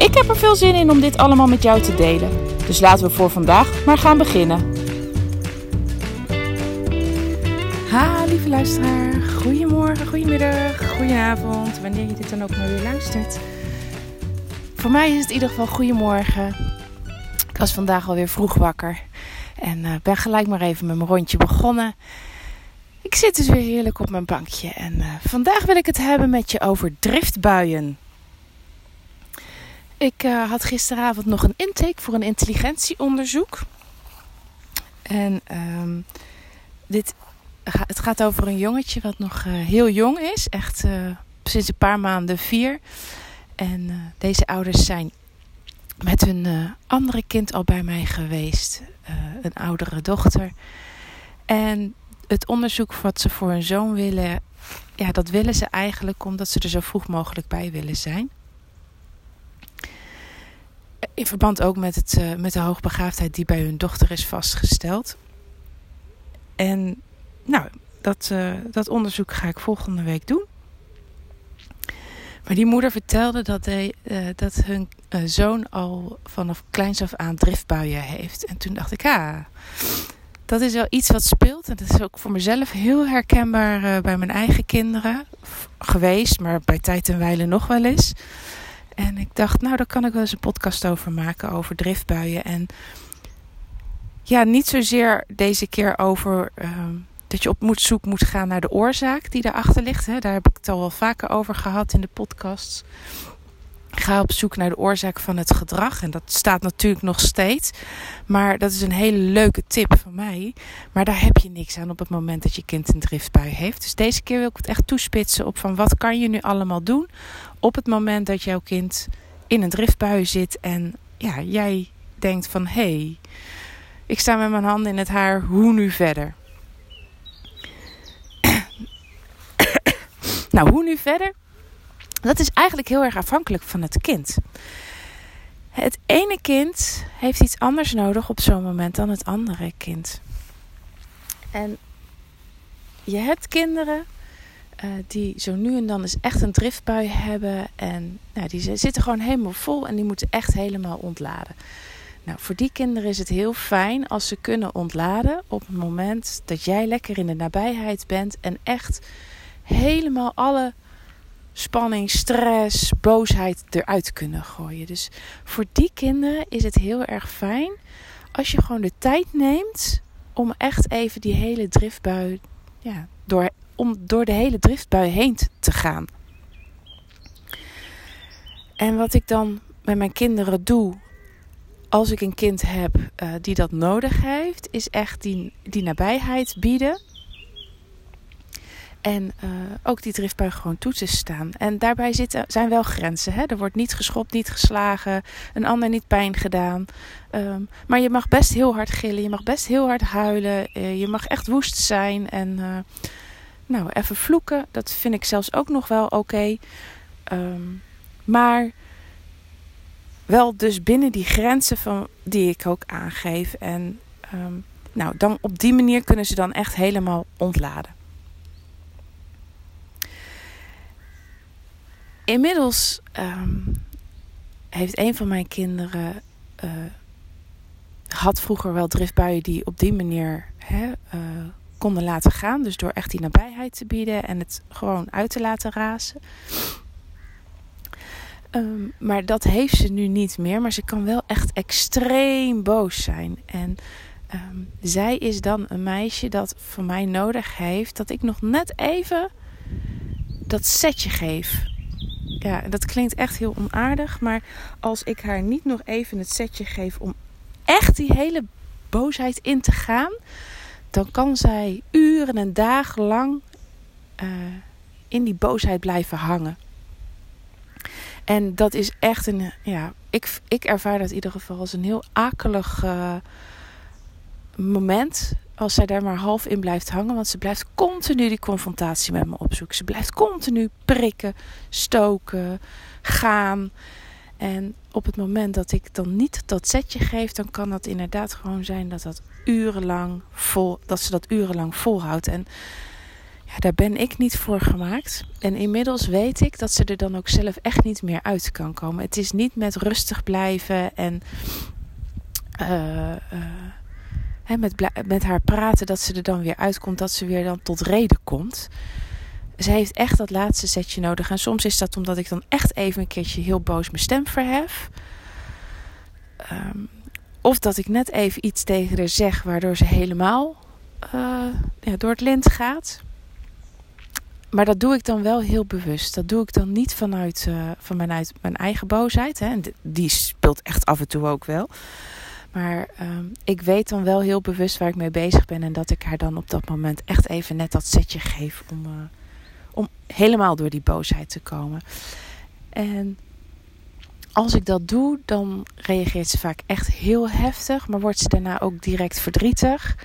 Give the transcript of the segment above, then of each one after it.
Ik heb er veel zin in om dit allemaal met jou te delen. Dus laten we voor vandaag maar gaan beginnen. Ha, lieve luisteraar. Goedemorgen, goedemiddag, goedenavond. Wanneer je dit dan ook maar weer luistert. Voor mij is het in ieder geval goedemorgen. Ik was vandaag alweer vroeg wakker. En uh, ben gelijk maar even met mijn rondje begonnen. Ik zit dus weer heerlijk op mijn bankje. En uh, vandaag wil ik het hebben met je over driftbuien. Ik uh, had gisteravond nog een intake voor een intelligentieonderzoek. En um, dit, het gaat over een jongetje wat nog uh, heel jong is. Echt sinds een paar maanden vier. En deze ouders zijn met hun andere kind al bij mij geweest. een oudere dochter. En het onderzoek wat ze voor hun zoon willen, ja, dat willen ze eigenlijk omdat ze er zo vroeg mogelijk bij willen zijn. In verband ook met, het, uh, met de hoogbegaafdheid die bij hun dochter is vastgesteld. En nou, dat, uh, dat onderzoek ga ik volgende week doen. Maar die moeder vertelde dat, hij, uh, dat hun zoon al vanaf kleins af aan driftbuien heeft. En toen dacht ik, ah, dat is wel iets wat speelt. En dat is ook voor mezelf heel herkenbaar bij mijn eigen kinderen geweest. Maar bij tijd en wijle nog wel eens. En ik dacht, nou, daar kan ik wel eens een podcast over maken. Over driftbuien. En ja, niet zozeer deze keer over uh, dat je op moet zoek moet gaan naar de oorzaak die daarachter ligt. Hè. Daar heb ik het al wel vaker over gehad in de podcasts. Ga op zoek naar de oorzaak van het gedrag. En dat staat natuurlijk nog steeds. Maar dat is een hele leuke tip van mij. Maar daar heb je niks aan op het moment dat je kind een driftbui heeft. Dus deze keer wil ik het echt toespitsen op van wat kan je nu allemaal doen op het moment dat jouw kind in een driftbui zit. En ja, jij denkt van hé, hey, ik sta met mijn handen in het haar, hoe nu verder? nou, hoe nu verder? Dat is eigenlijk heel erg afhankelijk van het kind. Het ene kind heeft iets anders nodig op zo'n moment dan het andere kind. En je hebt kinderen uh, die zo nu en dan eens echt een driftbui hebben. En nou, die zitten gewoon helemaal vol en die moeten echt helemaal ontladen. Nou, voor die kinderen is het heel fijn als ze kunnen ontladen op het moment dat jij lekker in de nabijheid bent en echt helemaal alle spanning, stress, boosheid eruit kunnen gooien. Dus voor die kinderen is het heel erg fijn als je gewoon de tijd neemt om echt even die hele driftbui, ja, door, om door de hele driftbui heen te gaan. En wat ik dan met mijn kinderen doe, als ik een kind heb uh, die dat nodig heeft, is echt die, die nabijheid bieden. En uh, ook die driftbui gewoon toe te staan. En daarbij zitten, zijn wel grenzen. Hè? Er wordt niet geschopt, niet geslagen, een ander niet pijn gedaan. Um, maar je mag best heel hard gillen, je mag best heel hard huilen. Uh, je mag echt woest zijn en uh, nou, even vloeken. Dat vind ik zelfs ook nog wel oké. Um, maar wel dus binnen die grenzen van, die ik ook aangeef. En um, nou, dan op die manier kunnen ze dan echt helemaal ontladen. Inmiddels um, heeft een van mijn kinderen. Uh, had vroeger wel driftbuien die op die manier hè, uh, konden laten gaan. Dus door echt die nabijheid te bieden en het gewoon uit te laten razen. Um, maar dat heeft ze nu niet meer. Maar ze kan wel echt extreem boos zijn. En um, zij is dan een meisje dat van mij nodig heeft dat ik nog net even dat setje geef ja, dat klinkt echt heel onaardig. Maar als ik haar niet nog even het setje geef om echt die hele boosheid in te gaan, dan kan zij uren en dagen lang uh, in die boosheid blijven hangen. En dat is echt een, ja, ik, ik ervaar dat in ieder geval als een heel akelig uh, moment. Als zij daar maar half in blijft hangen. Want ze blijft continu die confrontatie met me opzoeken. Ze blijft continu prikken, stoken, gaan. En op het moment dat ik dan niet dat setje geef, dan kan dat inderdaad gewoon zijn dat dat urenlang vol, dat ze dat urenlang volhoudt. En ja, daar ben ik niet voor gemaakt. En inmiddels weet ik dat ze er dan ook zelf echt niet meer uit kan komen. Het is niet met rustig blijven en uh, uh, met, met haar praten dat ze er dan weer uitkomt, dat ze weer dan tot reden komt. Ze heeft echt dat laatste setje nodig. En soms is dat omdat ik dan echt even een keertje heel boos mijn stem verhef. Um, of dat ik net even iets tegen haar zeg waardoor ze helemaal uh, ja, door het lint gaat. Maar dat doe ik dan wel heel bewust. Dat doe ik dan niet vanuit, uh, van mijn, uit, mijn eigen boosheid. Hè. Die speelt echt af en toe ook wel. Maar um, ik weet dan wel heel bewust waar ik mee bezig ben. En dat ik haar dan op dat moment echt even net dat setje geef om, uh, om helemaal door die boosheid te komen. En als ik dat doe, dan reageert ze vaak echt heel heftig. Maar wordt ze daarna ook direct verdrietig.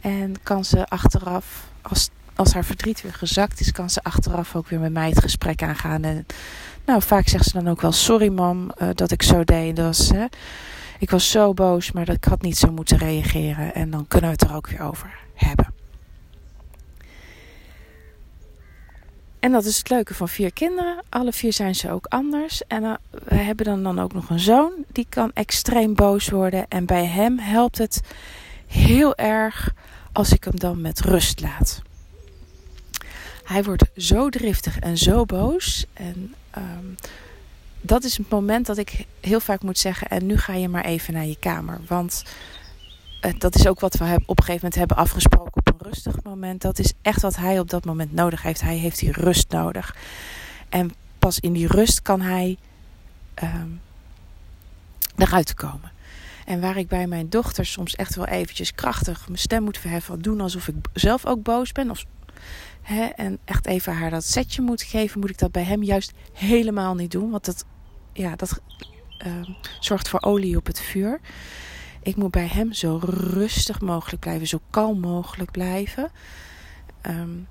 En kan ze achteraf, als als haar verdriet weer gezakt is, kan ze achteraf ook weer met mij het gesprek aangaan. En nou, vaak zegt ze dan ook wel: Sorry, mam, uh, dat ik zo deed. Dus, hè, ik was zo boos, maar dat ik had niet zo moeten reageren. En dan kunnen we het er ook weer over hebben. En dat is het leuke van vier kinderen. Alle vier zijn ze ook anders. En uh, we hebben dan, dan ook nog een zoon. Die kan extreem boos worden. En bij hem helpt het heel erg als ik hem dan met rust laat. Hij wordt zo driftig en zo boos. En um, dat is het moment dat ik heel vaak moet zeggen: En nu ga je maar even naar je kamer. Want uh, dat is ook wat we op een gegeven moment hebben afgesproken op een rustig moment. Dat is echt wat hij op dat moment nodig heeft. Hij heeft die rust nodig. En pas in die rust kan hij um, eruit komen. En waar ik bij mijn dochter soms echt wel eventjes krachtig mijn stem moet verheffen, doen alsof ik zelf ook boos ben. Of hè, en echt even haar dat setje moet geven, moet ik dat bij hem juist helemaal niet doen. Want dat, ja, dat uh, zorgt voor olie op het vuur. Ik moet bij hem zo rustig mogelijk blijven, zo kalm mogelijk blijven. Um,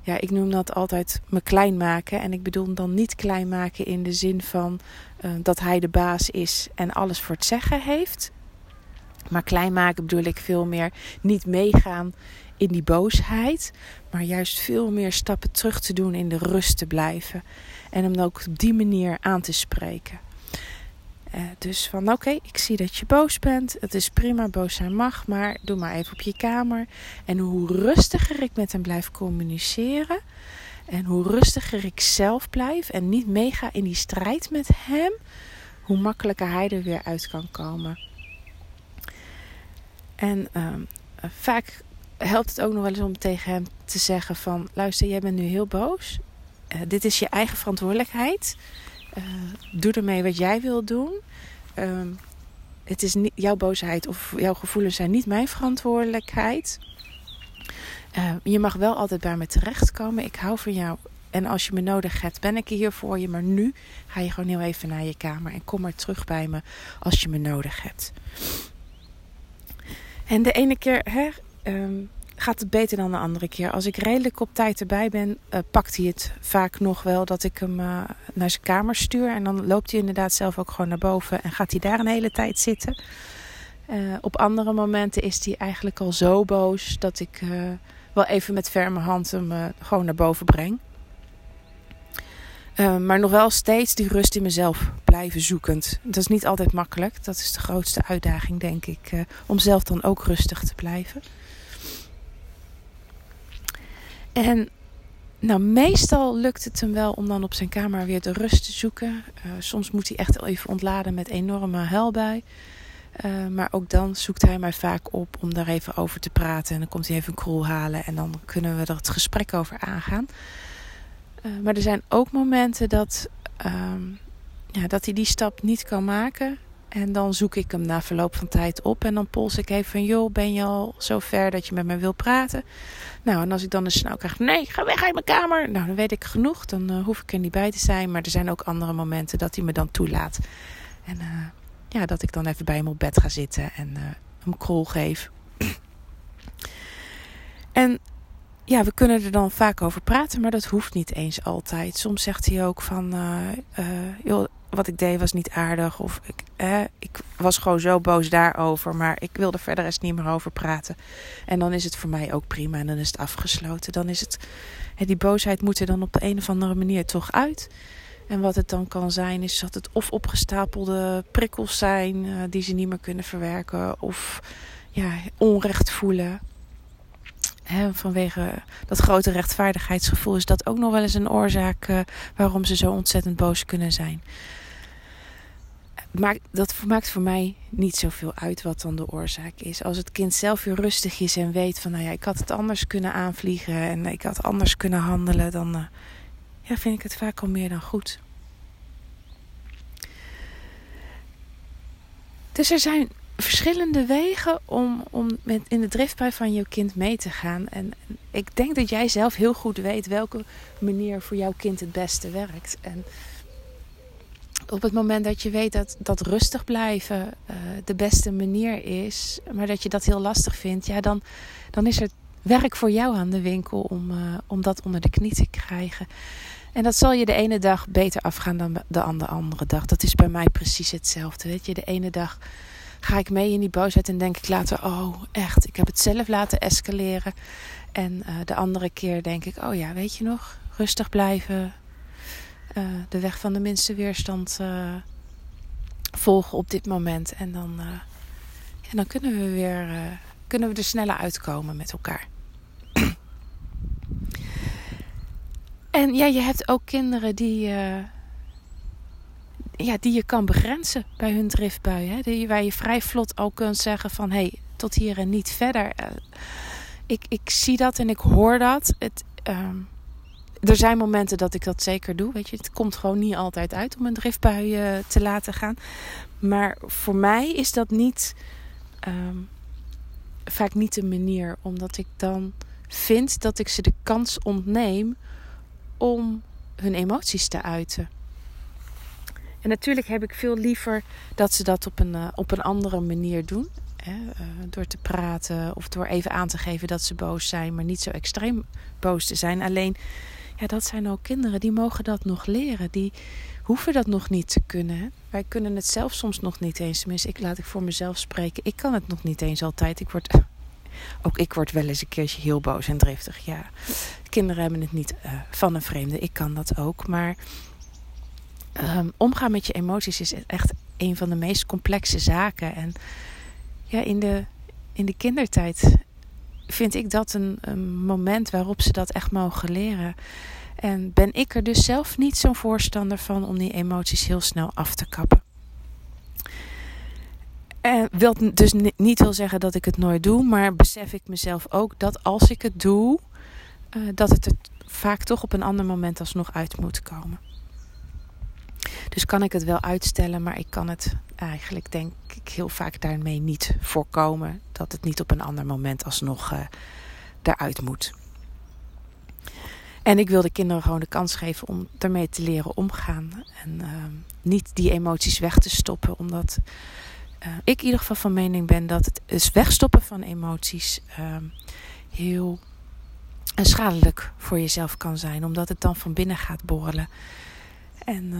ja, ik noem dat altijd me klein maken. En ik bedoel dan niet klein maken in de zin van uh, dat hij de baas is en alles voor het zeggen heeft. Maar klein maken bedoel ik veel meer niet meegaan in die boosheid, maar juist veel meer stappen terug te doen in de rust te blijven. En hem ook op die manier aan te spreken. Uh, dus van oké, ik zie dat je boos bent. Het is prima, boos zijn mag, maar doe maar even op je kamer. En hoe rustiger ik met hem blijf communiceren. En hoe rustiger ik zelf blijf en niet meega in die strijd met hem, hoe makkelijker hij er weer uit kan komen. En uh, vaak helpt het ook nog wel eens om tegen hem te zeggen van... luister, jij bent nu heel boos. Uh, dit is je eigen verantwoordelijkheid. Uh, doe ermee wat jij wil doen. Uh, het is niet jouw boosheid of jouw gevoelens zijn niet mijn verantwoordelijkheid. Uh, je mag wel altijd bij me terechtkomen. Ik hou van jou. En als je me nodig hebt, ben ik hier voor je. Maar nu ga je gewoon heel even naar je kamer. En kom maar terug bij me als je me nodig hebt. En de ene keer hè, um, gaat het beter dan de andere keer. Als ik redelijk op tijd erbij ben, uh, pakt hij het vaak nog wel dat ik hem uh, naar zijn kamer stuur. En dan loopt hij inderdaad zelf ook gewoon naar boven en gaat hij daar een hele tijd zitten. Uh, op andere momenten is hij eigenlijk al zo boos dat ik wel even met ferme hand hem gewoon naar boven breng. maar nog wel steeds die rust in mezelf blijven zoekend. Dat is niet altijd makkelijk. Dat is de grootste uitdaging, denk ik. om zelf dan ook rustig te blijven. En nou, meestal lukt het hem wel om dan op zijn kamer weer de rust te zoeken. Uh, soms moet hij echt even ontladen met enorme huilbui. Uh, maar ook dan zoekt hij mij vaak op om daar even over te praten. En dan komt hij even een kroel halen en dan kunnen we er het gesprek over aangaan. Uh, maar er zijn ook momenten dat, uh, ja, dat hij die stap niet kan maken. En dan zoek ik hem na verloop van tijd op. En dan pols ik even van... joh, ben je al zo ver dat je met me wil praten? Nou, en als ik dan een snauw krijg... nee, ga weg uit mijn kamer. Nou, dan weet ik genoeg. Dan uh, hoef ik er niet bij te zijn. Maar er zijn ook andere momenten dat hij me dan toelaat. En uh, ja, dat ik dan even bij hem op bed ga zitten. En uh, hem krol geef. en ja, we kunnen er dan vaak over praten, maar dat hoeft niet eens altijd. Soms zegt hij ook van, joh, wat ik deed was niet aardig. Of ik, ik was gewoon zo boos daarover, maar ik wilde verder eens niet meer over praten. En dan is het voor mij ook prima en dan is het afgesloten. Dan is het, die boosheid moet er dan op de een of andere manier toch uit. En wat het dan kan zijn, is dat het of opgestapelde prikkels zijn uh, die ze niet meer kunnen verwerken, of ja, onrecht voelen vanwege dat grote rechtvaardigheidsgevoel is dat ook nog wel eens een oorzaak uh, waarom ze zo ontzettend boos kunnen zijn. Maar dat maakt voor mij niet zoveel uit wat dan de oorzaak is. Als het kind zelf weer rustig is en weet van, nou ja, ik had het anders kunnen aanvliegen en ik had anders kunnen handelen, dan uh, ja, vind ik het vaak al meer dan goed. Dus er zijn verschillende wegen om, om met, in de driftbui van jouw kind mee te gaan. En ik denk dat jij zelf heel goed weet welke manier voor jouw kind het beste werkt. En op het moment dat je weet dat, dat rustig blijven uh, de beste manier is, maar dat je dat heel lastig vindt, ja, dan, dan is er werk voor jou aan de winkel om, uh, om dat onder de knie te krijgen. En dat zal je de ene dag beter afgaan dan de andere, dag. Dat is bij mij precies hetzelfde. Weet je, de ene dag ga ik mee in die boosheid en denk ik later: oh, echt, ik heb het zelf laten escaleren. En uh, de andere keer denk ik: oh ja, weet je nog, rustig blijven. Uh, de weg van de minste weerstand uh, volgen op dit moment. En dan, en dan kunnen we weer kunnen we er sneller uitkomen met elkaar. en ja, je hebt ook kinderen die ja, die je kan begrenzen bij hun driftbui. Hè? Die, waar je vrij vlot al kunt zeggen van hé, hey, tot hier en niet verder. Uh, ik, ik zie dat en ik hoor dat. Het, uh, er zijn momenten dat ik dat zeker doe. Weet je, het komt gewoon niet altijd uit om een driftbui uh, te laten gaan. Maar voor mij is dat niet um, vaak niet de manier. Omdat ik dan vind dat ik ze de kans ontneem om hun emoties te uiten. En natuurlijk heb ik veel liever dat ze dat op een, uh, op een andere manier doen. Hè? Uh, door te praten of door even aan te geven dat ze boos zijn, maar niet zo extreem boos te zijn. Alleen, ja, dat zijn ook kinderen die mogen dat nog leren. Die hoeven dat nog niet te kunnen. Wij kunnen het zelf soms nog niet eens. Tenminste, ik laat ik voor mezelf spreken. Ik kan het nog niet eens altijd. Ik word, ook ik word wel eens een keertje heel boos en driftig. Ja, kinderen hebben het niet uh, van een vreemde. Ik kan dat ook. Maar um, omgaan met je emoties is echt een van de meest complexe zaken. En ja, in de, in de kindertijd vind ik dat een, een moment waarop ze dat echt mogen leren. En ben ik er dus zelf niet zo'n voorstander van om die emoties heel snel af te kappen. En wil dus niet wil zeggen dat ik het nooit doe, maar besef ik mezelf ook dat als ik het doe, uh, dat het er vaak toch op een ander moment alsnog uit moet komen. Dus kan ik het wel uitstellen, maar ik kan het eigenlijk denk ik heel vaak daarmee niet voorkomen dat het niet op een ander moment alsnog uh, eruit moet. En ik wil de kinderen gewoon de kans geven om ermee te leren omgaan. En uh, niet die emoties weg te stoppen. Omdat uh, ik in ieder geval van mening ben dat het dus wegstoppen van emoties uh, heel schadelijk voor jezelf kan zijn. Omdat het dan van binnen gaat borrelen. En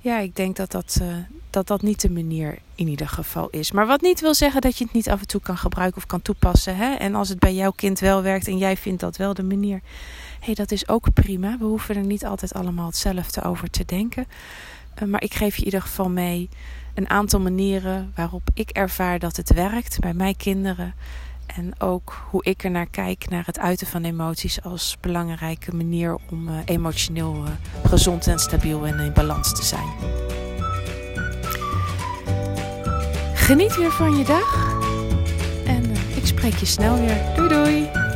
ja, ik denk dat dat, uh, dat dat niet de manier in ieder geval is. Maar wat niet wil zeggen dat je het niet af en toe kan gebruiken of kan toepassen. Hè? En als het bij jouw kind wel werkt en jij vindt dat wel de manier. Hé, hey, dat is ook prima. We hoeven er niet altijd allemaal hetzelfde over te denken. Uh, maar ik geef je in ieder geval mee een aantal manieren waarop ik ervaar dat het werkt bij mijn kinderen. En ook hoe ik er naar kijk, naar het uiten van emoties als belangrijke manier om uh, emotioneel uh, gezond en stabiel en in balans te zijn. Geniet weer van je dag en uh, ik spreek je snel weer. Doei doei!